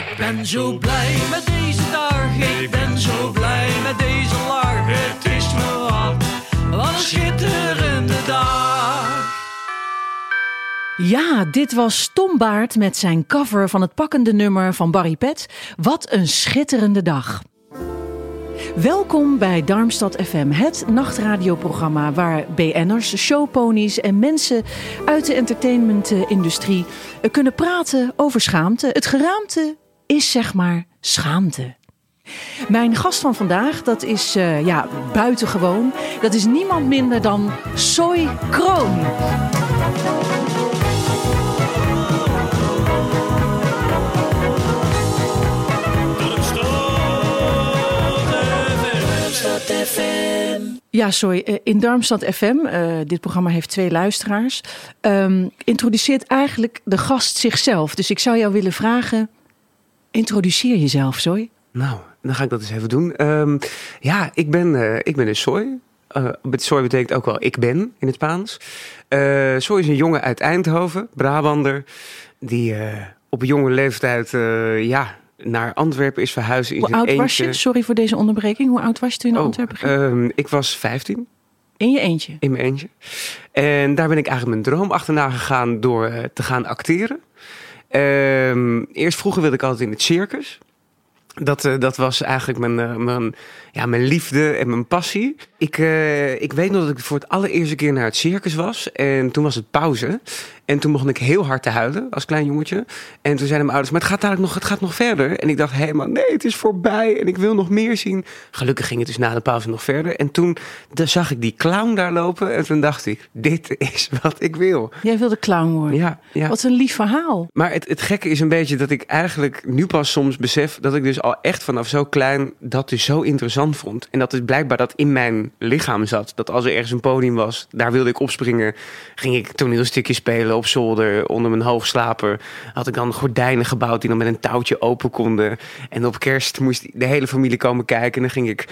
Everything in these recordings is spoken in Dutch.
Ik ben zo blij met deze dag. Ik ben zo blij met deze lach. Het is me wat, wat een schitterende dag. Ja, dit was Tom Baert met zijn cover van het pakkende nummer van Barry Pet. Wat een schitterende dag. Welkom bij Darmstad FM, het nachtradioprogramma waar BN'ers, showponies en mensen uit de entertainmentindustrie kunnen praten over schaamte. Het geraamte is zeg maar schaamte. Mijn gast van vandaag, dat is eh, ja, buitengewoon. Dat is niemand minder dan Soy Kroon. Ja, sorry. eh, In Darmstad FM, eh, dit programma heeft twee luisteraars, ehm, introduceert eigenlijk de gast zichzelf. Dus ik zou jou willen vragen, introduceer jezelf, sorry. Nou, dan ga ik dat eens even doen. Ehm, ja, ik ben, eh, ik ben een soy. Eh met soy betekent ook wel ik ben in het Spaans. Eh soy is een jongen uit Eindhoven, Brabander, die op een jonge leeftijd ja, naar Antwerpen is verhuisd in Hoe oud was je? Sorry voor deze onderbreking. Hoe oud was je toen naar Oh, Antwerpen ging? ehm, ik was 15 In je eentje. in mijn eentje. En daar ben ik eigenlijk mijn droom achterna gegaan door te gaan acteren. Ehm, eerst vroeger wilde ik altijd in het circus. Dat, eh, dat was eigenlijk mijn, eh, mijn, ja, mijn liefde en mijn passie. Ik, eh, ik weet nog dat ik voor het allereerste keer naar het circus was. En toen was het pauze. En toen begon ik heel hard te huilen als klein jongetje. En toen zeiden mijn ouders, maar het gaat, eigenlijk nog, het gaat nog verder. En ik dacht helemaal, nee, het is voorbij. En ik wil nog meer zien. Gelukkig ging het dus na de pauze nog verder. En toen dan zag ik die clown daar lopen. En toen dacht ik, dit is wat ik wil. Jij wilde clown worden. Ja, ja. Wat een lief verhaal. Maar het, het gekke is een beetje dat ik eigenlijk nu pas soms besef dat ik dus al echt vanaf zo klein dat dus zo interessant vond. En dat is blijkbaar dat in mijn lichaam zat. Dat als er ergens een podium was, daar wilde ik opspringen. Ging ik toneelstukjes spelen op zolder, onder mijn hoogslaper. Had ik dan gordijnen gebouwd die dan met een touwtje open konden. En op kerst moest de hele familie komen kijken. En dan ging ik,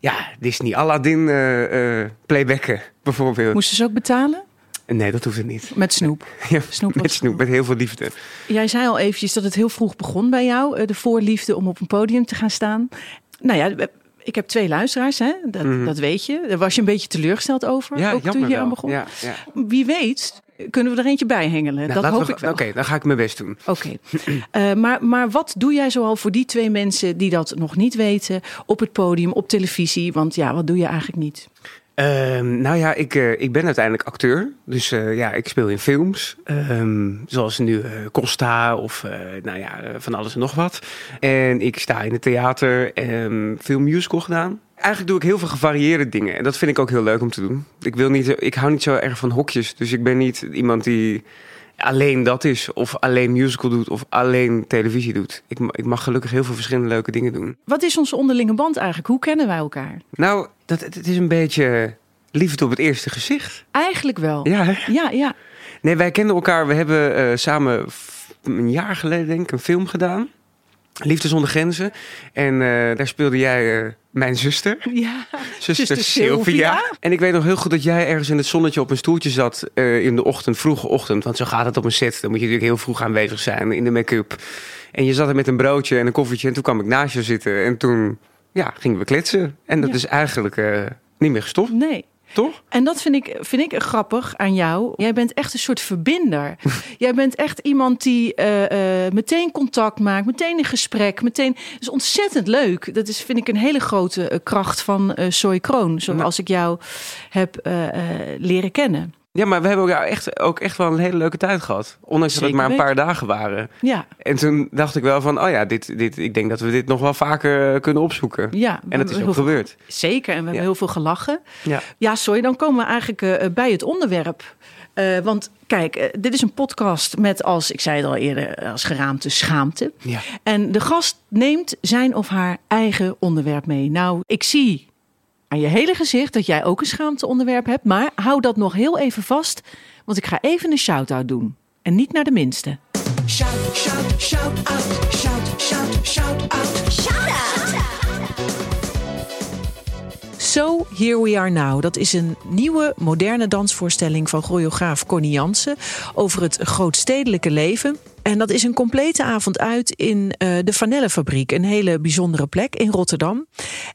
ja, Disney Aladdin eh, eh, playbacken bijvoorbeeld. Moesten ze ook betalen? Nee, dat hoefde niet. Met snoep. Ja, Snoep met snoep, met heel veel liefde. Jij zei al eventjes dat het heel vroeg begon bij jou, eh, de voorliefde om op een podium te gaan staan. Nou ja, ik heb twee luisteraars, hè? Dat, dat weet je. Daar was je een beetje teleurgesteld over, Mhm. Ja, ook toen je aan begon. Ja, ja. Wie weet, kunnen we er eentje bij hengelen. Nou, dat hoop we- ik wel. Oké, dan ga ik mijn best doen. Oké. Eh, maar, maar wat doe jij zoal voor die twee mensen die dat nog niet weten op het podium, op televisie? Want ja, wat doe je eigenlijk niet? Ehm, nou ja, ik, eh, ik ben uiteindelijk acteur. Dus eh, ja, ik speel in films. Ehm, zoals nu eh, Costa of nou ja, van alles en nog wat. En ik sta in het theater en veel musical gedaan. Eigenlijk doe ik heel veel gevarieerde dingen. En dat vind ik ook heel leuk om te doen. Ik, wil niet, ik hou niet zo erg van hokjes. Dus ik ben niet iemand die alleen dat is. Of alleen musical doet. Of alleen televisie doet. Ik, ik mag gelukkig heel veel verschillende leuke dingen doen. Wat is onze onderlinge band eigenlijk? Hoe kennen wij elkaar? Nou, dat, het is een beetje liefde op het eerste gezicht. Eigenlijk wel. Ja, hè? ja. ja. Nee, wij kennen elkaar. We hebben eh, samen een jaar geleden, denk ik, een film gedaan. Liefde zonder grenzen. En eh, daar speelde jij eh, mijn zuster. Ja. Zuster, Zuster Sylvia. En ik weet nog heel goed dat jij ergens in het zonnetje op een stoeltje zat eh, in de ochtend, vroege ochtend. Want zo gaat het op een set. Dan moet je natuurlijk heel vroeg aanwezig zijn in de make-up. En je zat er met een broodje en een koffietje. En toen kwam ik naast je zitten. En toen ja, gingen we kletsen. En dat Ja. is eigenlijk niet meer gestopt, Nee. Toch? En dat vind ik, vind ik grappig aan jou. Jij bent echt een soort verbinder. Jij bent echt iemand die eh, eh, meteen contact maakt, meteen een gesprek, meteen. Dat is ontzettend leuk. Dat is, vind ik, een hele grote eh, kracht van eh Soy Kroon, zoals ik jou heb leren kennen. Ja, maar we hebben ook, echt, ook echt wel een hele leuke tijd gehad. Ondanks dat het maar een paar dagen waren. Ja, En toen dacht ik wel van, oh ja, dit, dit, ik denk dat we dit nog wel vaker eh, kunnen opzoeken. ja. En dat is ook veel- gebeurd. Zeker, en we hebben Ja. heel veel gelachen. Ja. Ja, sorry, dan komen we eigenlijk eh, bij het onderwerp. Eh, want kijk, eh, dit is een podcast met als, ik zei het al eerder, als geraamte schaamte. Ja. En de gast neemt zijn of haar eigen onderwerp mee. Nou, ik zie aan je hele gezicht dat jij ook een schaamteonderwerp hebt. Maar hou dat nog heel even vast, want ik ga even een shout-out doen. En niet naar de minste. Shout, shout, shout out. Shout, shout, shout out. So Here We Are Now. Dat is een nieuwe, moderne dansvoorstelling van choreograaf Connie Jansen over het grootstedelijke leven. En dat is een complete avond uit in eh, de Vanellenfabriek, een hele bijzondere plek in Rotterdam.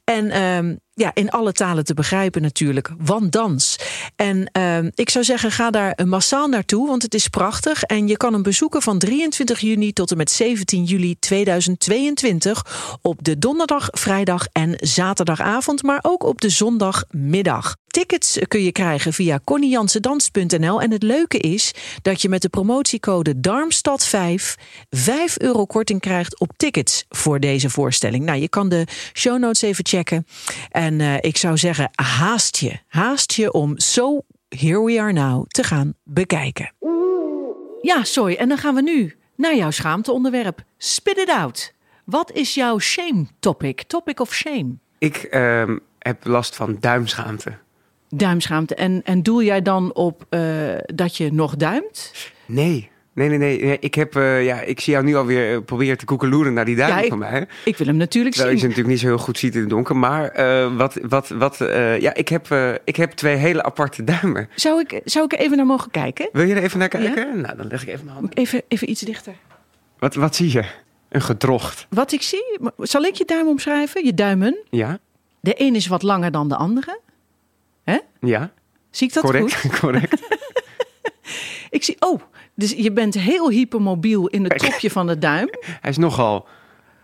En ehm, ja, in alle talen te begrijpen natuurlijk, want dans. En ehm, ik zou zeggen, ga daar massaal naartoe, want het is prachtig. En je kan hem bezoeken van 23 juni tot en met 17 juli 2022 op de donderdag, vrijdag en zaterdagavond, maar ook op de zondagmiddag. Tickets kun je krijgen via conniejansendans.nl. En het leuke is dat je met de promotiecode Darmstad5 5 euro korting krijgt op tickets voor deze voorstelling. Nou, je kan de show notes even checken. En eh, ik zou zeggen, haast je. Haast je om So Here We Are Now te gaan bekijken. Ja, sorry. En dan gaan we nu naar jouw schaamteonderwerp. Spit it out. Wat is jouw shame topic? Topic of shame? Ik ehm, heb last van duimschaamte. Duimschaamte. En, en doel jij dan op eh, dat je nog duimt? Nee. Nee, nee, nee. nee. Ik, heb, eh, ja, ik zie jou nu alweer eh, proberen te koekeloeren naar die duim Ja, van mij. Ik wil hem natuurlijk Terwijl je ze zien. natuurlijk niet zo heel goed ziet in het donker. Maar wat, wat, wat, ja, ik, heb, ik heb twee hele aparte duimen. Zou ik, zou ik er even naar mogen kijken? Wil je er even naar kijken? Nou, dan leg ik even mijn handen. Even, even iets dichter. Wat, wat zie je? Een gedrocht. Wat ik zie, zal ik je duim omschrijven? Je duimen. Ja? De een is wat langer dan de andere. Hè? Ja? Zie ik dat correct, goed? correct. Ik zie, oh, dus je bent heel hypermobiel in het topje van de duim Hij is nogal,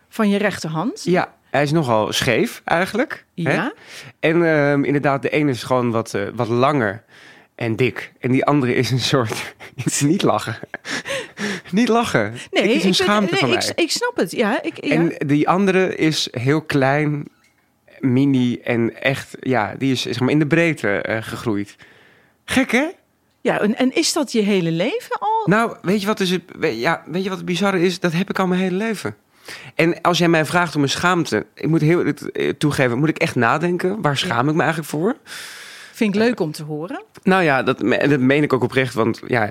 van je rechterhand. ja, hij is nogal scheef eigenlijk. hè? Ja. En ehm, inderdaad, de ene is gewoon wat, eh, wat langer en dik. En die andere is een soort, niet lachen. niet lachen. Nee, het is een ik, schaamte nee, van ik, mij. ik snap het. Ja, ik, ja. En die andere is heel klein, mini en echt, ja, die is zeg maar in de breedte eh, gegroeid. Gek hè? ja en, en is dat je hele leven al? Nou, weet je wat, dus het, ja, weet je wat het bizarre is? Dat heb ik al mijn hele leven. En als jij mij vraagt om een schaamte, ik moet heel eh, toegeven, moet ik echt nadenken. Waar schaam ik me eigenlijk voor? Vind ik leuk om te horen. Nou ja, dat, dat meen ik ook oprecht. Want ja,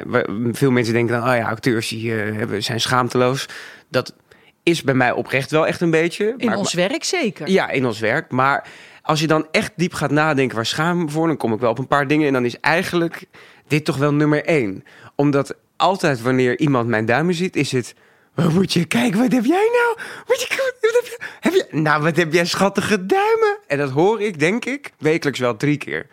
veel mensen denken dan, oh ja, acteurs die hebben, zijn schaamteloos. Dat is bij mij oprecht wel echt een beetje. In maar- ons werk zeker. Ja, in ons werk. Maar als je dan echt diep gaat nadenken, waar schaam me voor? Dan kom ik wel op een paar dingen. En dan is eigenlijk dit toch wel nummer één. Omdat altijd wanneer iemand mijn duimen ziet, is het... Wat moet je kijken, wat heb jij nou? Moet je, wat heb, je, heb je, nou, wat heb jij schattige duimen? En dat hoor ik, denk ik, wekelijks wel drie keer.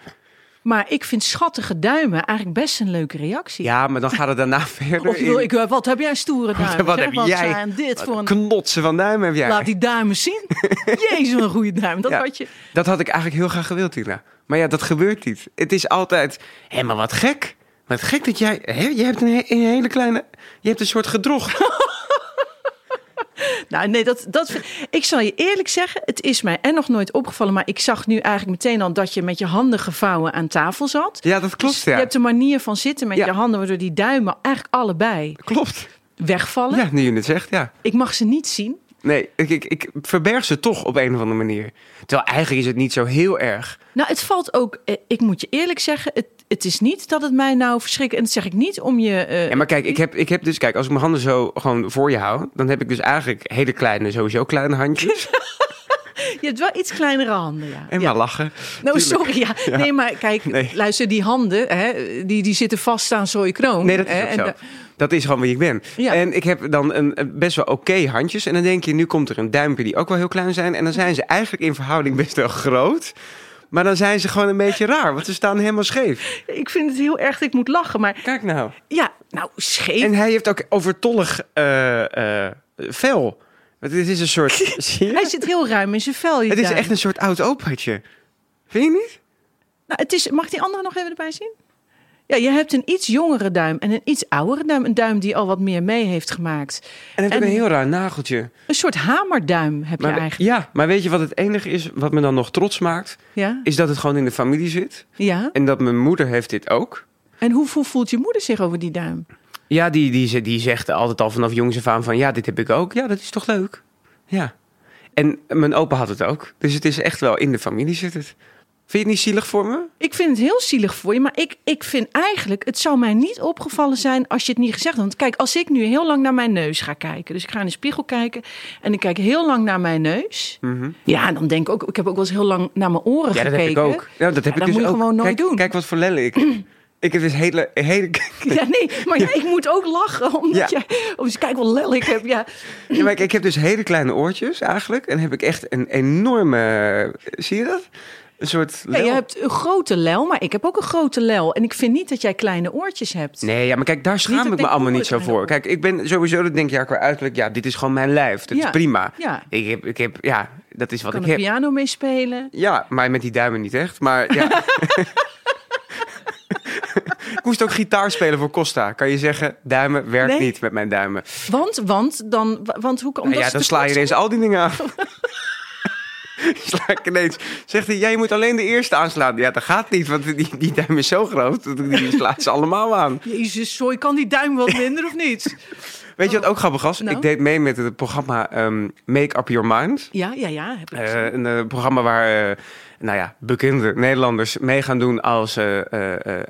Maar ik vind schattige duimen eigenlijk best een leuke reactie. Ja, maar dan gaat het daarna verder. Of je wil, ik, eh, wat heb jij stoere duimen? wat Zeg, heb jij? dit voor een... Knotsen van duimen heb jij. Laat die duimen zien. Jezus, een goede duim. Dat Ja, had je... dat had ik eigenlijk heel graag gewild, Tina. Maar ja, dat gebeurt niet. Het is altijd, hé, maar wat gek. Wat gek dat jij, hè, je hebt een, he- een hele kleine, je hebt een soort gedrocht. Nou, nee, dat, dat, vind- ik zal je eerlijk zeggen, het is mij en nog nooit opgevallen, maar ik zag nu eigenlijk meteen al dat je met je handen gevouwen aan tafel zat. Ja, dat klopt, Dus ja. Je hebt een manier van zitten met Ja. je handen, waardoor die duimen eigenlijk allebei Klopt. wegvallen. Ja, nu je het zegt, ja. Ik mag ze niet zien. Nee, ik, ik, ik verberg ze toch op een of andere manier. Terwijl eigenlijk is het niet zo heel erg. Nou, het valt ook, eh, ik moet je eerlijk zeggen, het, het is niet dat het mij nou verschrikt. En dat zeg ik niet om je. eh, Ja, maar kijk, ik heb, ik heb dus, kijk, als ik mijn handen zo gewoon voor je hou, dan heb ik dus eigenlijk hele kleine, sowieso kleine handjes. Je hebt wel iets kleinere handen, ja. En ja. maar lachen. Nou, sorry. Ja. Nee, maar kijk, Nee. luister, die handen, hè, die, die zitten vast aan zo'n kroon. Nee, dat is hè, ook en zo. Dat is gewoon wie ik ben. Ja. En ik heb dan een, best wel oké handjes. En dan denk je, nu komt er een duimpje die ook wel heel klein zijn. En dan zijn ze eigenlijk in verhouding best wel groot. Maar dan zijn ze gewoon een beetje raar, want ze staan helemaal scheef. Ik vind het heel erg dat ik moet lachen, maar Kijk nou. ja, nou, scheef. En hij heeft ook overtollig eh, vel. Want Het is een soort... zie je? Hij zit heel ruim in zijn vel. Het is duim. echt een soort oud opaatje. Vind je niet? Nou, het is, mag die andere nog even erbij zien? Ja, je hebt een iets jongere duim en een iets oudere duim. Een duim die al wat meer mee heeft gemaakt. En ook En- een heel raar nageltje. Een soort hamerduim heb je Maar, eigenlijk. ja, maar weet je wat het enige is wat me dan nog trots maakt? Ja? Is dat het gewoon in de familie zit. ja. En dat mijn moeder heeft dit ook. En hoe, hoe voelt je moeder zich over die duim? Ja, die, die, ze- die zegt altijd al vanaf jongs af aan van... ja, dit heb ik ook. Ja, dat is toch leuk? Ja. En mijn opa had het ook. Dus het is echt wel in de familie zit het. Vind je het niet zielig voor me? Ik vind het heel zielig voor je, maar ik, ik vind eigenlijk, het zou mij niet opgevallen zijn als je het niet gezegd had. Want kijk, als ik nu heel lang naar mijn neus ga kijken, dus ik ga in de spiegel kijken en ik kijk heel lang naar mijn neus. Ja, dan denk ik ook, ik heb ook wel eens heel lang naar mijn oren Mhm. Ja, dat gekeken. heb ik ook. Ja, dat heb Ja, ik dat dus moet je ook. gewoon nooit kijk, doen. Kijk wat voor lellen ik. ik heb dus hele... hele Ja, nee, maar ja, ik moet ook lachen, omdat Ja. jij, oh, dus kijk wat lel ik heb. Ja, Ja, maar ik, ik heb dus hele kleine oortjes eigenlijk. En heb ik echt een enorme... Zie je dat? Een soort... Ja, je hebt een grote lel, maar ik heb ook een grote lel. En ik vind niet dat jij kleine oortjes hebt. Nee, ja, maar kijk, daar schaam ik ik me allemaal oh, niet zo ik voor. Kijk, ik ben sowieso, dat denk je ja, qua uiterlijk, ja, dit is gewoon mijn lijf. Dat Ja, is prima. ja. Ik heb, ik heb, ja, dat is wat kan ik heb. piano mee spelen. Ja, maar met die duimen niet echt. Maar ja. ik moest ook gitaar spelen voor Costa. Kan je zeggen, duimen werkt Nee. niet met mijn duimen. Want, want, dan, want hoe kan Nou omdat ja, dan sla je ineens al die dingen aan. sla ik ineens. Zegt hij, ja, je moet alleen de eerste aanslaan. Ja, dat gaat niet, want die, die duim is zo groot. dat Die slaat ze allemaal aan. Jezus, sorry, kan die duim wat minder of niet? Weet je wat ook grappig was? Nou? Ik deed mee met het programma ehm, Make Up Your Mind. Ja, ja, ja. Heb ik Eh, een eh, programma waar eh, nou ja, bekende Nederlanders mee gaan doen als,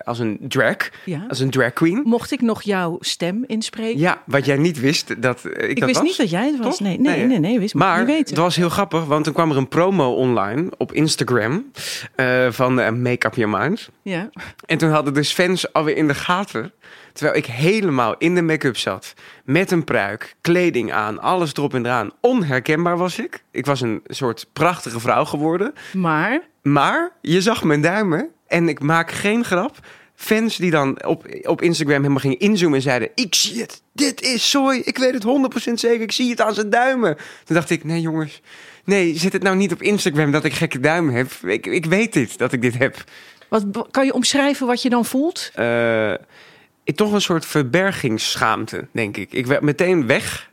als een drag. Ja. Als een drag queen. Mocht ik nog jouw stem inspreken? Ja, wat jij niet wist dat ik, ik dat wist was. niet dat jij het was. Nee, nee, Nee, nee, nee, wist Maar niet weten. het was heel grappig, want toen kwam er een promo online op Instagram van Make Up Your Mind. Ja. En toen hadden dus fans alweer in de gaten. Terwijl ik helemaal in de make-up zat. Met een pruik, kleding aan, alles erop en eraan. Onherkenbaar was ik. Ik was een soort prachtige vrouw geworden. Maar, Maar je zag mijn duimen. En ik maak geen grap. Fans die dan op, op Instagram helemaal gingen inzoomen en zeiden... Ik zie het, dit is zooi. Ik weet het 100% zeker, ik zie het aan zijn duimen. Toen dacht ik, nee jongens... Nee, zet het nou niet op Instagram dat ik gekke duimen heb. Ik, ik weet dit, dat ik dit heb. wat, kan je omschrijven wat je dan voelt? eh, ik- toch een soort verbergingsschaamte, denk ik. Ik werd meteen weg.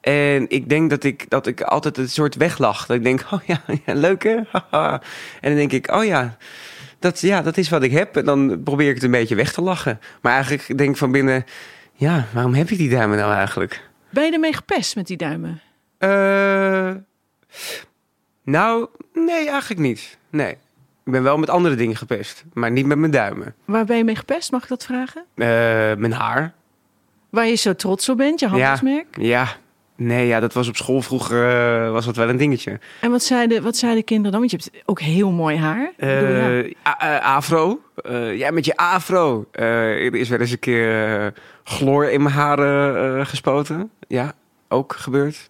En ik denk dat ik, dat ik altijd een soort weglag. Dat ik denk, oh ja, ja leuk hè? En dan denk ik, oh ja dat, ja, dat is wat ik heb. En dan probeer ik het een beetje weg te lachen. Maar eigenlijk denk ik van binnen, ja, waarom heb ik die duimen nou eigenlijk? Ben je ermee gepest met die duimen? Eh, nou, nee, eigenlijk niet. Nee. Ik ben wel met andere dingen gepest, maar niet met mijn duimen. Waar ben je mee gepest? Mag ik dat vragen? Eh, mijn haar. Waar je zo trots op bent, je handelsmerk? Ja, nee, ja, dat was op school vroeger uh, was dat wel een dingetje. En wat zeiden, wat zeiden kinderen dan? Want je hebt ook heel mooi haar. Ja. Uh, uh, afro. Uh, ja, met je afro. Er is wel eens een keer chloor in mijn haren gespoten. Ja, ook gebeurd.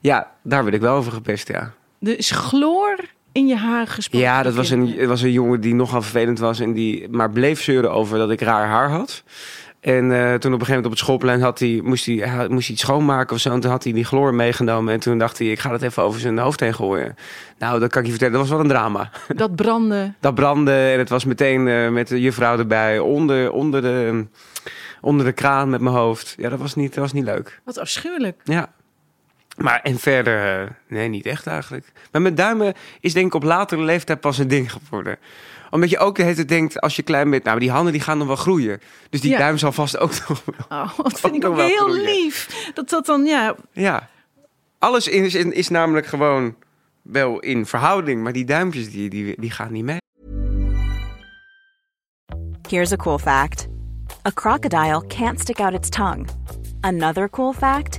Ja, daar werd ik wel over gepest, ja. Dus chloor in je haar gespoten? Ja, dat was een, was een jongen die nogal vervelend was en die maar bleef zeuren over dat ik raar haar had. En uh, toen op een gegeven moment op het schoolplein had hij, moest, hij, moest hij iets schoonmaken of zo. En toen had hij die chloor meegenomen. En toen dacht hij, ik ga dat even over zijn hoofd heen gooien. Nou, dat kan ik je vertellen, dat was wel een drama. Dat brandde. Dat brandde en het was meteen uh, met de juffrouw erbij onder, onder, de, onder de kraan met mijn hoofd. Ja, dat was niet, dat was niet leuk. Wat afschuwelijk. Ja. Maar en verder, uh, nee, niet echt eigenlijk. Maar met duimen is denk ik op latere leeftijd pas een ding geworden omdat je ook de hele tijd denkt, als je klein bent, nou, die handen die gaan nog wel groeien. Dus die Ja. duim zal vast ook nog wel. Oh, dat vind ik nog ook wel heel groeien. lief. Dat dat dan, ja. Ja. Alles is, is, is namelijk gewoon wel in verhouding, maar die duimpjes die, die, die gaan niet mee. Here's a cool fact a crocodile can't stick out its tongue. Another cool fact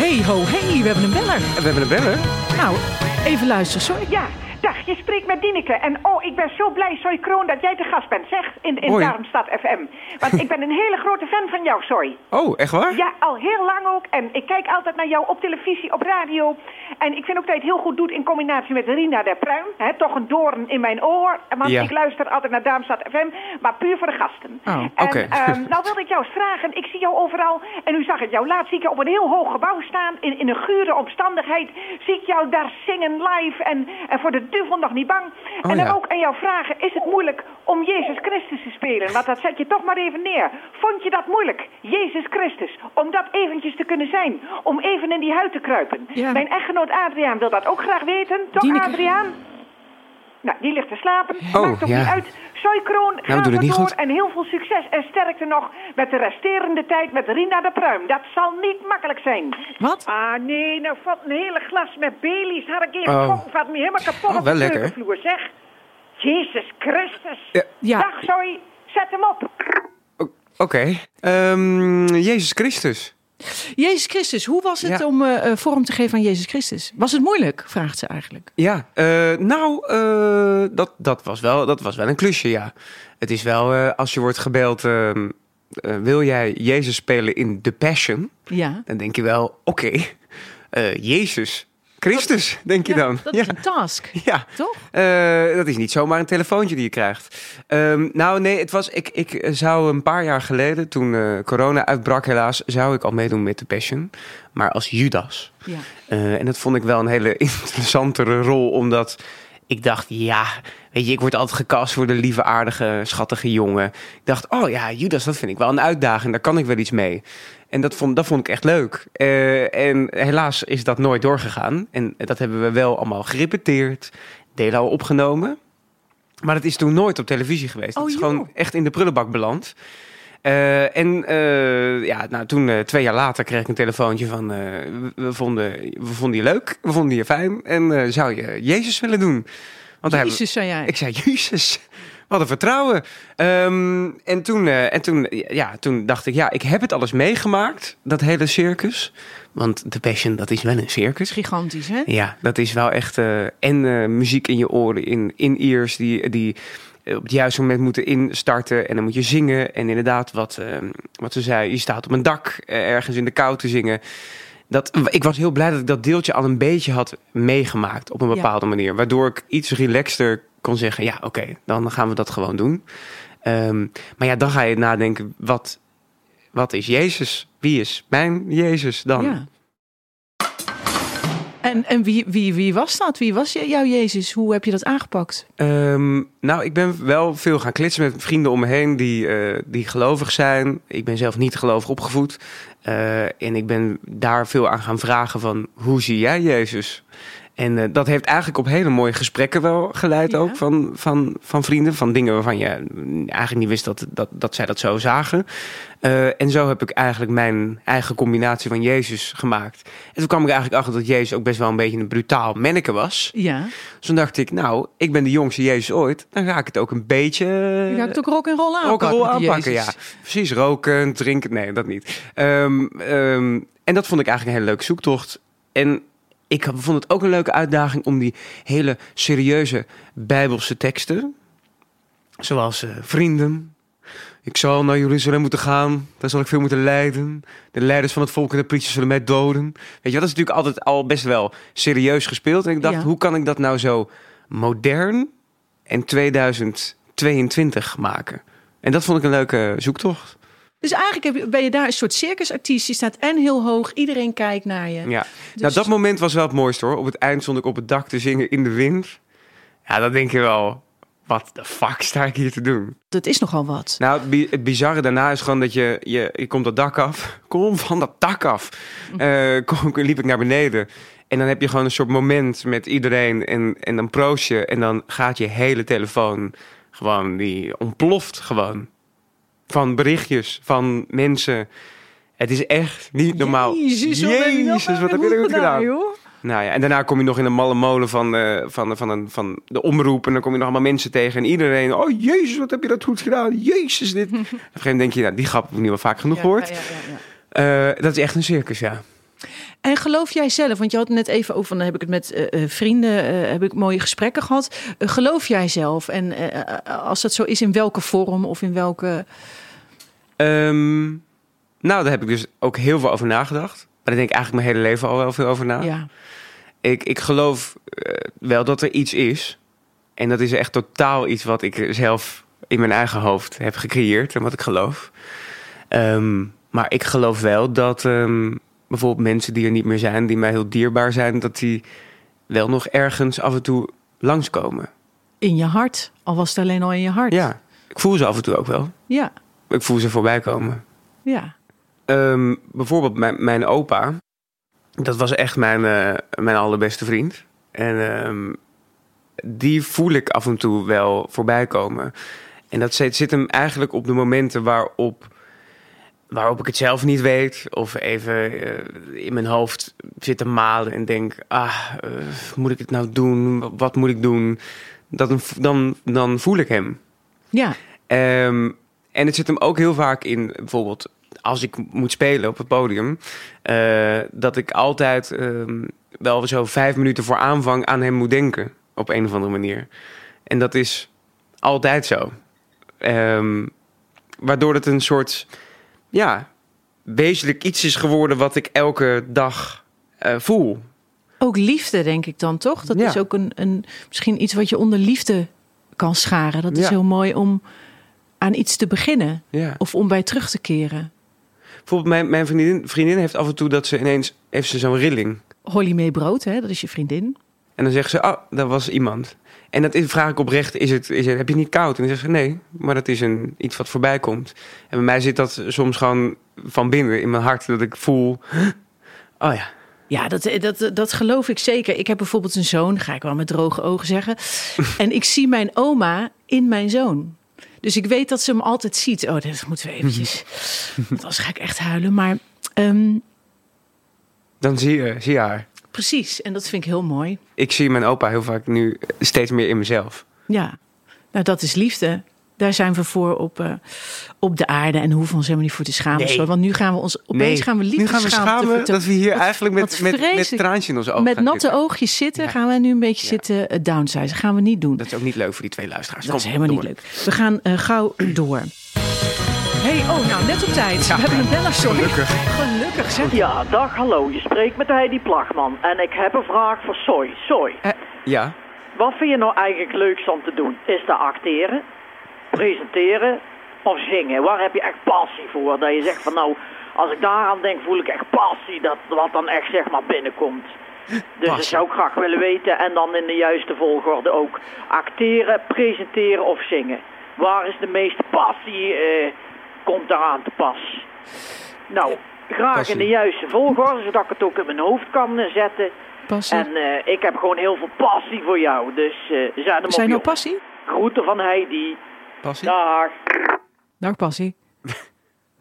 Hey ho, hey, we hebben een beller. We hebben een beller. Nou, even luisteren, sorry. Ja, dag, je spreekt met Dineke. En oh, ik ben zo blij, Soy Kroon, dat jij te gast bent, zeg, in, in Hoi. Darmstad FM. Want ik ben een hele grote fan van jou, Soy. Oh, echt waar? Ja, al heel lang ook. En ik kijk altijd naar jou op televisie, op radio. En ik vind ook dat je het heel goed doet in combinatie met Rina der Pruim. Toch een doorn in mijn oor. Want Ja. ik luister altijd naar Darmstad FM, maar puur voor de gasten. Oh, en, oké. ehm, nou wilde ik jou eens vragen. Ik zie jou overal. En u zag het jou laatst zie ik jou op een heel hoog gebouw staan. In, in een gure omstandigheid. Zie ik jou daar zingen live. En, en voor de duivel nog niet bang. Oh, en dan ja. ook aan jou vragen. Is het moeilijk om Jezus Christus te spelen? Want dat zet je toch maar even neer. Vond je dat moeilijk? Jezus Christus. Om dat eventjes te kunnen zijn. Om even in die huid te kruipen. Ja. Mijn echtgenoot Adriaan wil dat ook graag weten. Toch. Adriaan? Nou, die ligt te slapen. Oh, Maakt ook ja. niet uit. Soy Kroon, ga doe het maar niet door. goed. En heel veel succes en sterkte nog met de resterende tijd met Rina de Pruim. Dat zal niet makkelijk zijn. Wat? Ah, nee, nou valt een hele glas met Baileys. Had ik even Oh. valt me helemaal kapot Oh, op wel de lekker. keukenvloer, zeg. Jezus Christus. Ja. Ja. Dag, sorry. Zet hem op. Oké. Ehm, Jezus Christus. Jezus Christus, hoe was het Ja. om eh, eh, vorm te geven aan Jezus Christus? Was het moeilijk, vraagt ze eigenlijk. Ja, eh, nou, dat, dat, was wel, dat was wel een klusje, ja. Het is wel, als je wordt gebeld, ehm, eh, wil jij Jezus spelen in The Passion? Ja. Dan denk je wel, oké, Jezus, Christus, denk je dan. Dat ja. is een task, Ja, toch? Eh, dat is niet zomaar een telefoontje die je krijgt. Ehm, nou, nee, het was. Ik, ik zou een paar jaar geleden, toen eh, corona uitbrak, helaas, zou ik al meedoen met de Passion. Maar als Judas. Ja. Eh, en dat vond ik wel een hele interessantere rol, omdat ik dacht, ja, weet je, ik word altijd gecast voor de lieve, aardige, schattige jongen. Ik dacht, oh ja, Judas, dat vind ik wel een uitdaging, daar kan ik wel iets mee. En dat vond, dat vond ik echt leuk. Eh, en helaas is dat nooit doorgegaan. En dat hebben we wel allemaal gerepeteerd, delen al opgenomen. Maar het is toen nooit op televisie geweest. Oh, het is joh. gewoon echt in de prullenbak beland. Eh, en eh, ja, nou, toen, twee jaar later, kreeg ik een telefoontje van... we, we vonden, we vonden je leuk, we vonden je fijn... en zou je Jezus willen doen? Want Jezus, zei jij. ik zei, Jezus, wat een vertrouwen. Ehm, en toen, eh, en toen, ja, toen dacht ik, ja, ik heb het alles meegemaakt, dat hele circus. Want The Passion, dat is wel een circus. gigantisch, hè? Ja, dat is wel echt... eh, en eh, muziek in je oren, in, in ears, die, die op het juiste moment moeten instarten. En dan moet je zingen. En inderdaad, wat, eh, wat ze zei, je staat op een dak ergens in de kou te zingen. Dat, ik was heel blij dat ik dat deeltje al een beetje had meegemaakt op een Ja. bepaalde manier. Waardoor ik iets relaxter kon zeggen, ja oké, dan gaan we dat gewoon doen. Ehm, maar ja, dan ga je nadenken, wat, wat is Jezus? Wie is mijn Jezus dan? Ja. En, en wie, wie, wie was dat? Wie was je- jouw Jezus? Hoe heb je dat aangepakt? Ehm, nou, ik ben wel veel gaan klitsen met vrienden om me heen die, eh, die gelovig zijn. Ik ben zelf niet gelovig opgevoed. Eh, en ik ben daar veel aan gaan vragen van, hoe zie jij Jezus? En eh, dat heeft eigenlijk op hele mooie gesprekken wel geleid Ja. ook van, van, van vrienden. Van dingen waarvan je eigenlijk niet wist dat, dat, dat zij dat zo zagen. Eh, en zo heb ik eigenlijk mijn eigen combinatie van Jezus gemaakt. En toen kwam ik eigenlijk achter dat Jezus ook best wel een beetje een brutaal manneke was. Ja. Dus toen dacht ik, nou, ik ben de jongste Jezus ooit. Dan ga ik het ook een beetje... Je gaat het ook rock en roll aanpakken. rock'n'roll met die aanpakken, ja. Precies, roken, drinken, nee, dat niet. Ehm, ehm, en dat vond ik eigenlijk een hele leuke zoektocht. En ik vond het ook een leuke uitdaging om die hele serieuze bijbelse teksten... zoals eh, vrienden... Ik zal naar Jeruzalem moeten gaan, daar zal ik veel moeten lijden. De leiders van het volk en de priesters zullen mij doden. Weet je, dat is natuurlijk altijd al best wel serieus gespeeld. En ik dacht, Ja. hoe kan ik dat nou zo modern en 2022 maken? En dat vond ik een leuke zoektocht. Dus eigenlijk ben je daar een soort circusartiest. Je staat en heel hoog, iedereen kijkt naar je. Ja. Dus- Nou, dat moment was wel het mooiste hoor. Op het eind stond ik op het dak te zingen in de wind. Ja, dat denk je wel. wat de fuck sta ik hier te doen? Dat is nogal wat. Nou, het, bi- het bizarre daarna is gewoon dat je, je, je komt dat dak af. Kom van dat dak af. Eh, kom, liep ik naar beneden. En dan heb je gewoon een soort moment met iedereen. En, en dan proost je. En dan gaat je hele telefoon gewoon, die ontploft gewoon. Van berichtjes, van mensen. Het is echt niet normaal. Jezus, wat heb je Jezus, wat heb je er goed gedaan? joh? Nou ja, en daarna kom je nog in een malle molen van, eh, van, van, een, van de omroep. En dan kom je nog allemaal mensen tegen. En iedereen, oh jezus, wat heb je dat goed gedaan. Jezus, dit. Op een gegeven moment denk je, nou, die grap heb ik nu wel vaak genoeg ja. Eh, dat is echt een circus, ja. En geloof jij zelf, want je had het net even over, dan heb ik het met eh, eh, vrienden, eh, heb ik mooie gesprekken gehad. Eh, geloof jij zelf? En als dat zo is, in welke vorm of in welke. Ehm, nou, daar heb ik dus ook heel veel over nagedacht. Maar daar denk ik eigenlijk mijn hele leven al wel veel over na. Ja. Ik, ik geloof wel dat er iets is. En dat is echt totaal iets wat ik zelf in mijn eigen hoofd heb gecreëerd. En wat ik geloof. Ehm, maar ik geloof wel dat ehm, bijvoorbeeld mensen die er niet meer zijn, die mij heel dierbaar zijn, dat die wel nog ergens af en toe langskomen. In je hart, al was het alleen al in je hart. Ja, ik voel ze af en toe ook wel. Ja, Ik voel ze voorbij komen. ja. Ehm, bijvoorbeeld mijn, mijn opa. Dat was echt mijn, eh, mijn allerbeste vriend. En ehm, die voel ik af en toe wel voorbij komen. En dat zit, zit hem eigenlijk op de momenten waarop, waarop ik het zelf niet weet. Of even eh, in mijn hoofd zit te malen en denk... Ah, eh, moet ik het nou doen? Wat moet ik doen? Dat, dan, dan voel ik hem. Ja, Ehm, en het zit hem ook heel vaak in, bijvoorbeeld als ik moet spelen op het podium, eh, dat ik altijd ehm, wel zo vijf minuten voor aanvang aan hem moet denken op een of andere manier. En dat is altijd zo. Ehm, waardoor het een soort, ja, wezenlijk iets is geworden wat ik elke dag eh, voel. ook liefde denk ik dan toch? Dat Ja. is ook een, een, misschien iets wat je onder liefde kan scharen. Dat is Ja. heel mooi om aan iets te beginnen. Ja. Of om bij terug te keren. Bijvoorbeeld mijn, mijn vriendin, vriendin heeft af en toe dat ze ineens, heeft ze zo'n rilling. Holly mee brood, hè? dat is je vriendin. En dan zegt ze, oh, dat was iemand. En dat is, vraag ik oprecht, is het, is het, heb je niet koud? En dan zegt ze, nee, maar dat is een, iets wat voorbij komt. En bij mij zit dat soms gewoon van binnen in mijn hart, dat ik voel, oh ja, Ja, dat, dat, dat geloof ik zeker. Ik heb bijvoorbeeld een zoon, ga ik wel met droge ogen zeggen. en ik zie mijn oma in mijn zoon. Dus ik weet dat ze hem altijd ziet. Oh, dat moeten we eventjes. Want anders ga ik echt huilen. Maar ehm, dan zie je, zie je haar. Precies, en dat vind ik heel mooi. Ik zie mijn opa heel vaak nu steeds meer in mezelf. Ja, nou dat is liefde. Daar zijn we voor op, eh, op de aarde. En hoeven we ons helemaal niet voor te schamen. Nee. Zo, Want nu gaan we ons opeens gaan we liefde nu gaan we schamen dat we hier eigenlijk met, met, met in onze ogen Met natte zitten. oogjes zitten, Ja. gaan we nu een beetje Ja. zitten uh, downsize. Gaan we niet doen. Dat is ook niet leuk voor die twee luisteraars. Dat is helemaal door. niet leuk. We gaan eh, gauw door. Hey, oh, nou, net op tijd. We hebben een beller, sorry. Gelukkig. Gelukkig, zeg. Ja, dag, hallo. Je spreekt met Heidi Plagman. En ik heb een vraag voor Soy. Soy, Ja, wat vind je nou eigenlijk leukst om te doen? Is dat acteren, presenteren of zingen? Waar heb je echt passie voor? Dat je zegt van nou, als ik daaraan denk, voel ik echt passie. Dat wat dan echt zeg maar binnenkomt. Dus dat zou ik graag willen weten. En dan in de juiste volgorde ook. Acteren, presenteren of zingen. Waar is de meeste passie? eh, komt daaraan te pas? Nou, graag Passie. in de juiste volgorde, zodat ik het ook in mijn hoofd kan eh, zetten. Passie. En eh, ik heb gewoon heel veel passie voor jou. Dus eh zet hem op, Zijn nou passie? Groeten van Heidi. passie? Dag. Nou, passie.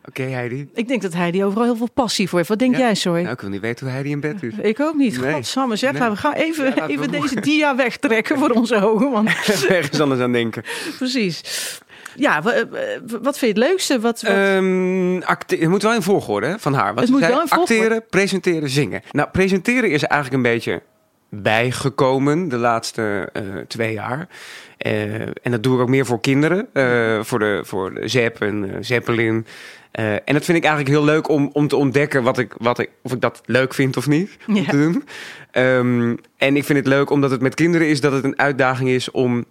Oké, Heidi. Ik denk dat hij die overal heel veel passie voor heeft. Wat denk Ja. jij, sorry? Nou, ik wil niet weten hoe Heidi in bed is. Ik ook niet. Nee. Godsamme, zeg. Nee. nou, We gaan even, Ja, laten we even deze dia wegtrekken voor onze ogen. Want Ergens anders aan denken. precies. Ja, eh, wat vind je het leukste? Wat, wat... Ehm, acte- het moet wel in volgorde hè, van haar. Wat Het moet zei, wel in volgorde. Acteren, presenteren, zingen. Nou, presenteren is eigenlijk een beetje bijgekomen de laatste eh, twee jaar. Eh, en dat doe ik ook meer voor kinderen. voor, de, voor de Zepp en Zeppelin. En dat vind ik eigenlijk heel leuk om, om te ontdekken wat ik, wat ik, of ik dat leuk vind of niet. Om Ja. te doen. Ehm, en ik vind het leuk omdat het met kinderen is dat het een uitdaging is om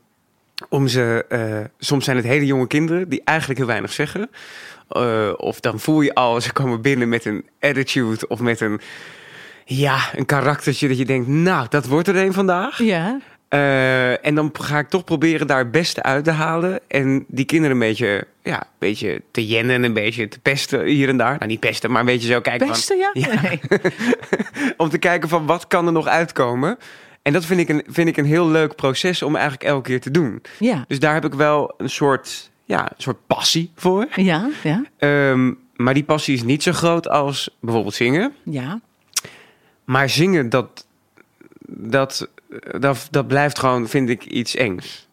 om ze, eh, soms zijn het hele jonge kinderen die eigenlijk heel weinig zeggen. Eh, of dan voel je al, ze komen binnen met een attitude of met een, ja, een karaktertje dat je denkt, nou, dat wordt er een vandaag. Ja, Eh, en dan ga ik toch proberen daar het beste uit te halen. En die kinderen een beetje, ja, een beetje te jennen, een beetje te pesten hier en daar. Nou, niet pesten, maar een beetje zo kijken van... ja? Nee. om te kijken van wat kan er nog uitkomen. En dat vind ik, een, vind ik een heel leuk proces om eigenlijk elke keer te doen. Ja, Dus daar heb ik wel een soort, ja, een soort passie voor. ja, ja, Ehm, maar die passie is niet zo groot als bijvoorbeeld zingen. ja. Maar zingen, dat, dat, dat, dat blijft gewoon, vind ik, iets engs.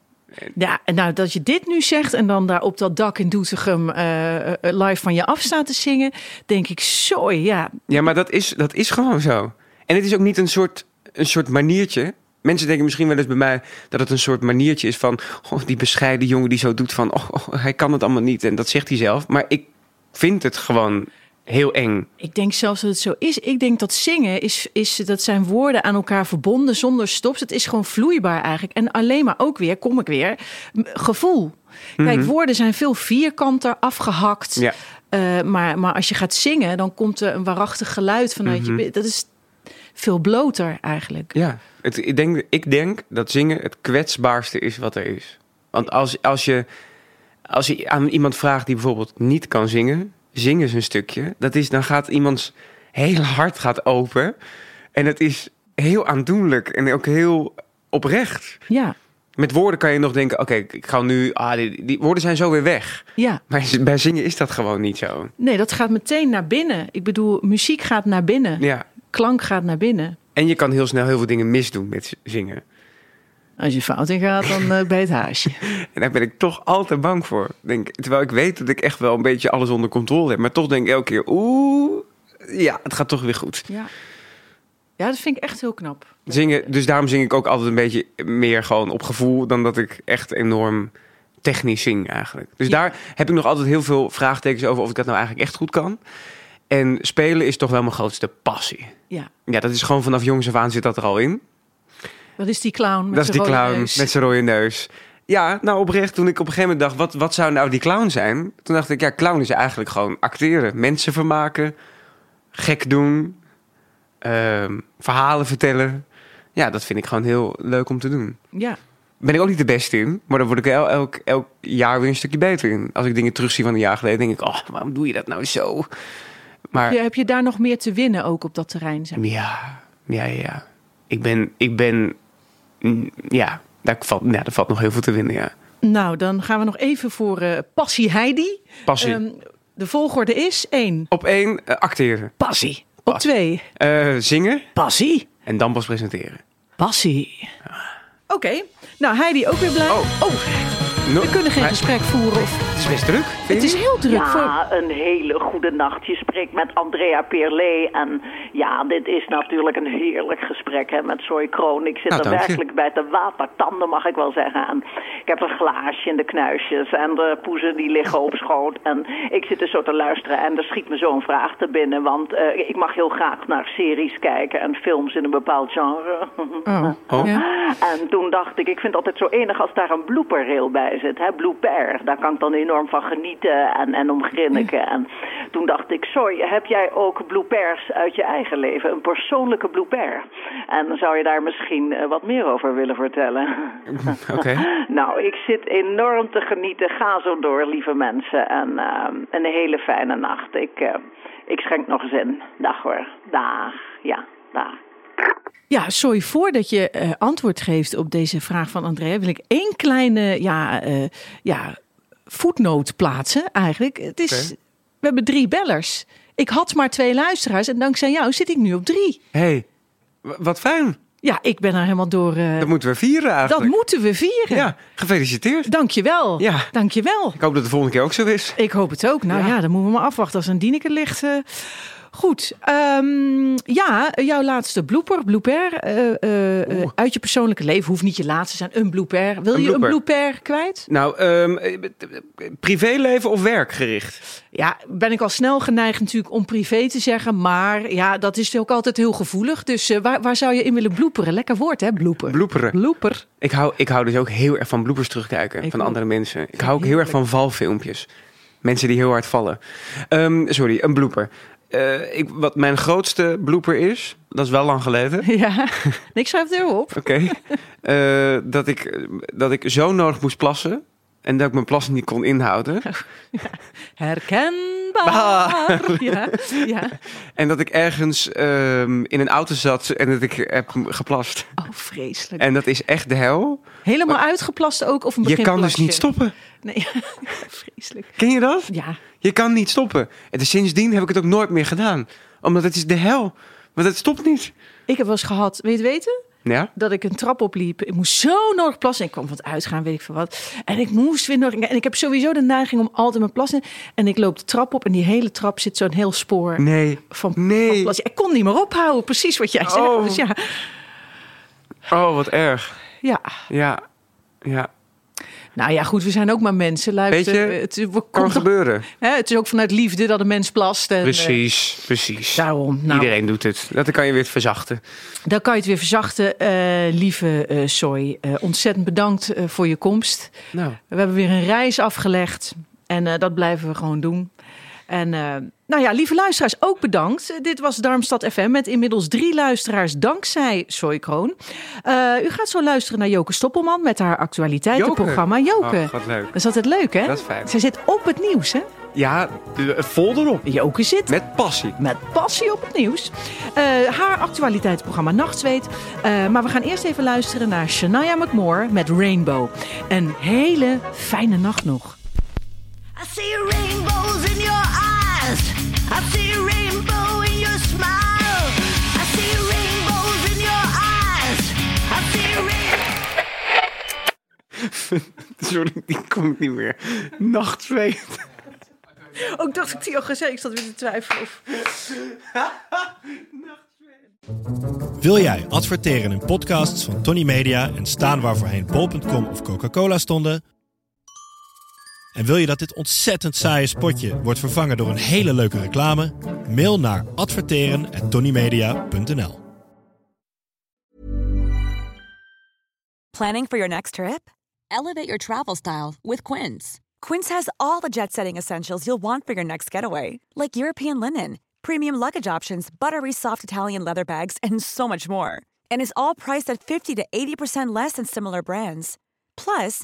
Ja, en nou dat je dit nu zegt en dan daar op dat dak in Doetinchem eh, eh, live van je af staat te zingen, denk ik, zo ja, Ja, maar dat is, dat is gewoon zo. En het is ook niet een soort, een soort maniertje. Mensen denken misschien wel eens bij mij dat het een soort maniertje is van... Oh, die bescheiden jongen die zo doet van... Oh, oh, hij kan het allemaal niet. En dat zegt hij zelf. Maar ik vind het gewoon heel eng. Ik denk zelfs dat het zo is. Ik denk dat zingen is, is dat zijn woorden aan elkaar verbonden zonder stops. Het is gewoon vloeibaar eigenlijk. En alleen maar ook weer, kom ik weer, gevoel. Kijk, woorden zijn veel vierkanter, afgehakt. Ja. Eh, maar, maar als je gaat zingen, dan komt er een waarachtig geluid vanuit je. bi- Dat is veel bloter eigenlijk. Ja, het, ik, denk, ik denk dat zingen het kwetsbaarste is wat er is. Want als, als, je, als je aan iemand vraagt die bijvoorbeeld niet kan zingen... zing eens een stukje. Dat is, dan gaat iemands hele hart gaat open. En het is heel aandoenlijk en ook heel oprecht. Ja, Met woorden kan je nog denken, oké, ik ga nu... Ah, die, die woorden zijn zo weer weg. ja. Maar bij zingen is dat gewoon niet zo. Nee, dat gaat meteen naar binnen. Ik bedoel, muziek gaat naar binnen. Ja. Klank gaat naar binnen. En je kan heel snel heel veel dingen misdoen met zingen. Als je fout in gaat, dan eh bij het haasje. En daar ben ik toch altijd bang voor. Denk, terwijl ik weet dat ik echt wel een beetje alles onder controle heb. Maar toch denk ik elke keer, oeh, ja, het gaat toch weer goed. Ja. ja, dat vind ik echt heel knap. Zingen, dus daarom zing ik ook altijd een beetje meer gewoon op gevoel... dan dat ik echt enorm technisch zing eigenlijk. Dus Ja. daar heb ik nog altijd heel veel vraagtekens over... of ik dat nou eigenlijk echt goed kan. En spelen is toch wel mijn grootste passie. Ja. Ja, dat is gewoon vanaf jongs af aan zit dat er al in. Dat is die clown. Met dat is die clown neus. met zijn rode neus. Ja, nou oprecht, toen ik op een gegeven moment dacht, wat, wat zou nou die clown zijn? Toen dacht ik, ja, clown is eigenlijk gewoon acteren. Mensen vermaken, gek doen, ehm, verhalen vertellen. Ja, dat vind ik gewoon heel leuk om te doen. Ja. Ben ik ook niet de beste in, maar dan word ik el- elk, elk jaar weer een stukje beter in. Als ik dingen terugzie van een jaar geleden, denk ik, oh, waarom doe je dat nou zo? Maar Heb, je, heb je daar nog meer te winnen ook op dat terrein? Zeg? ja, ja, ja. Ik ben, ik ben, mm, ja, daar valt, ja, daar valt nog heel veel te winnen, ja. Nou, dan gaan we nog even voor eh, Passie Heidi. Passie. Ehm, de volgorde is één. Op één, eh, acteren. Passie. Op twee. Eh, zingen Passie. en dan pas presenteren. Passie. Oké. Nou, Heidi ook weer blij. Oh. No- we kunnen geen maar gesprek voeren. Of... Het is best druk, Het is heel druk. Voor... Ja, een hele goede nacht. Je spreekt met Andrea Peerlee. En ja, dit is natuurlijk een heerlijk gesprek hè, met Soy Kroon. Ik zit Nou, er je. werkelijk bij te watertanden, mag ik wel zeggen. En ik heb een glaasje in de knuisjes. En de poezen die liggen op schoot. En ik zit er zo te luisteren. En er schiet me zo'n vraag te binnen. Want eh, ik mag heel graag naar series kijken en films in een bepaald genre. Oh. Oh. Ja. En toen dacht ik, ik vind het altijd zo enig als daar een blooperreel bij zit. Hè? Blooper. Daar kan ik dan enorm van genieten en, en om grinniken. En toen dacht ik, sorry, heb jij ook bloopers uit je eigen leven? Een persoonlijke blooper. En dan zou je daar misschien eh, wat meer over willen vertellen. Oké. Nou, ik zit enorm te genieten. Ga zo door, lieve mensen. En eh, een hele fijne nacht. Ik, eh, ik schenk nog eens in. Dag hoor. Dag. Ja, dag. Ja, sorry, voordat je antwoord geeft op deze vraag van Andrea, wil ik één kleine ja, eh ja, voetnoot plaatsen eigenlijk. Het is. We hebben drie bellers. Ik had maar twee luisteraars en dankzij jou zit ik nu op drie. hey, wat fijn. Ja, ik ben er helemaal door. eh, Dat moeten we vieren dat eigenlijk. moeten we vieren. Ja, gefeliciteerd. Dankjewel. Ja. Dankjewel. Ik hoop dat de volgende keer ook zo is. Ik hoop het ook. Nou ja, Ja. dan moeten we maar afwachten als een Dieneke ligt. eh. Goed. Ehm, ja, jouw laatste blooper, blooper. eh, eh, eh, uit je persoonlijke leven. Hoeft niet je laatste te zijn. Een blooper. Wil Een je een blooper. kwijt? Nou, ehm, eh, privéleven of werkgericht? Ja, ben ik al snel geneigd natuurlijk om privé te zeggen. Maar ja, dat is ook altijd heel gevoelig. Dus waar, waar zou je in willen bloeperen? Lekker woord, hè? Blooper. Bloeperen. Blooper. Ik hou, ik hou dus ook heel erg van bloepers terugkijken Ik van ook. andere mensen. Ik hou ook heel erg van valfilmpjes. Mensen die heel hard vallen. Ehm, sorry, een blooper. Eh, ik, wat mijn grootste blooper is, dat is wel lang geleden. Ja, ik schrijf het er op. Oké. Eh, dat, ik, dat ik zo nodig moest plassen. En dat ik mijn plassen niet kon inhouden. Herkenbaar. Ja, ja. En dat ik ergens ehm, in een auto zat en dat ik heb geplast. Oh, vreselijk. En dat is echt de hel. Helemaal uitgeplast ook? Of een Je kan dus niet stoppen. Nee, vreselijk. Ken je dat? Ja, Je kan niet stoppen. En dus sindsdien heb ik het ook nooit meer gedaan. Omdat het is de hel. Want het stopt niet. ik heb wel eens gehad, weet je weten? Ja? Dat ik een trap opliep. Ik moest zo nodig plassen. Ik kwam van het uitgaan, weet ik veel wat. En ik moest weer nog. En ik heb sowieso de neiging om altijd mijn plassen. En ik loop de trap op en die hele trap zit zo'n heel spoor Nee. van, Nee. van plassen. Ik kon niet meer ophouden, precies wat jij zegt. Oh. Dus ja, Oh, wat erg. ja. Ja. Ja. Nou ja, goed, we zijn ook maar mensen. Luister, Weet je, het, we- Kan gebeuren. hè, het is ook vanuit liefde dat een mens plast. En, Precies. Precies. eh, daarom. Nou, Iedereen doet het. Dat kan je weer verzachten. Dan kan je het weer verzachten. Eh, lieve eh Soy, eh, ontzettend bedankt eh, voor je komst. Nou. We hebben weer een reis afgelegd. En eh, dat blijven we gewoon doen. En eh, nou ja, lieve luisteraars, ook bedankt. Dit was Darmstad FM met inmiddels drie luisteraars dankzij Soy Kroon. Eh, u gaat zo luisteren naar Joke Stoppelman met haar actualiteitenprogramma. Joke. Oh, wat leuk. Dat is altijd leuk, hè? Dat is fijn. Zij zit op het nieuws, hè? Ja, vol erop. Joke zit Met passie. met passie op het nieuws. Eh, haar actualiteitsprogramma Nachtzweet. Eh, maar we gaan eerst even luisteren naar Shania McMore met Rainbow. Een hele fijne nacht nog. I see rainbows in your eyes. I see rainbow in your smile. I see rainbows in your eyes. I see rainbows. Sorry, die kom ik niet meer. Nachtzweet. Ook dacht ik die al gezegd. Ik zat weer te twijfelen of... Wil jij adverteren in podcasts van Tony Media en staan waar voorheen bol.com of Coca-Cola stonden? En wil je dat dit ontzettend saaie spotje wordt vervangen door een hele leuke reclame? Mail naar adverteren@tonymedia.nl. Planning for your next trip? Elevate your travel style with Quince. Quince has all the jet setting essentials you'll want for your next getaway, like European linen, premium luggage options, buttery soft Italian leather bags, and so much more. And is all priced at 50 to 80% less than similar brands. Plus,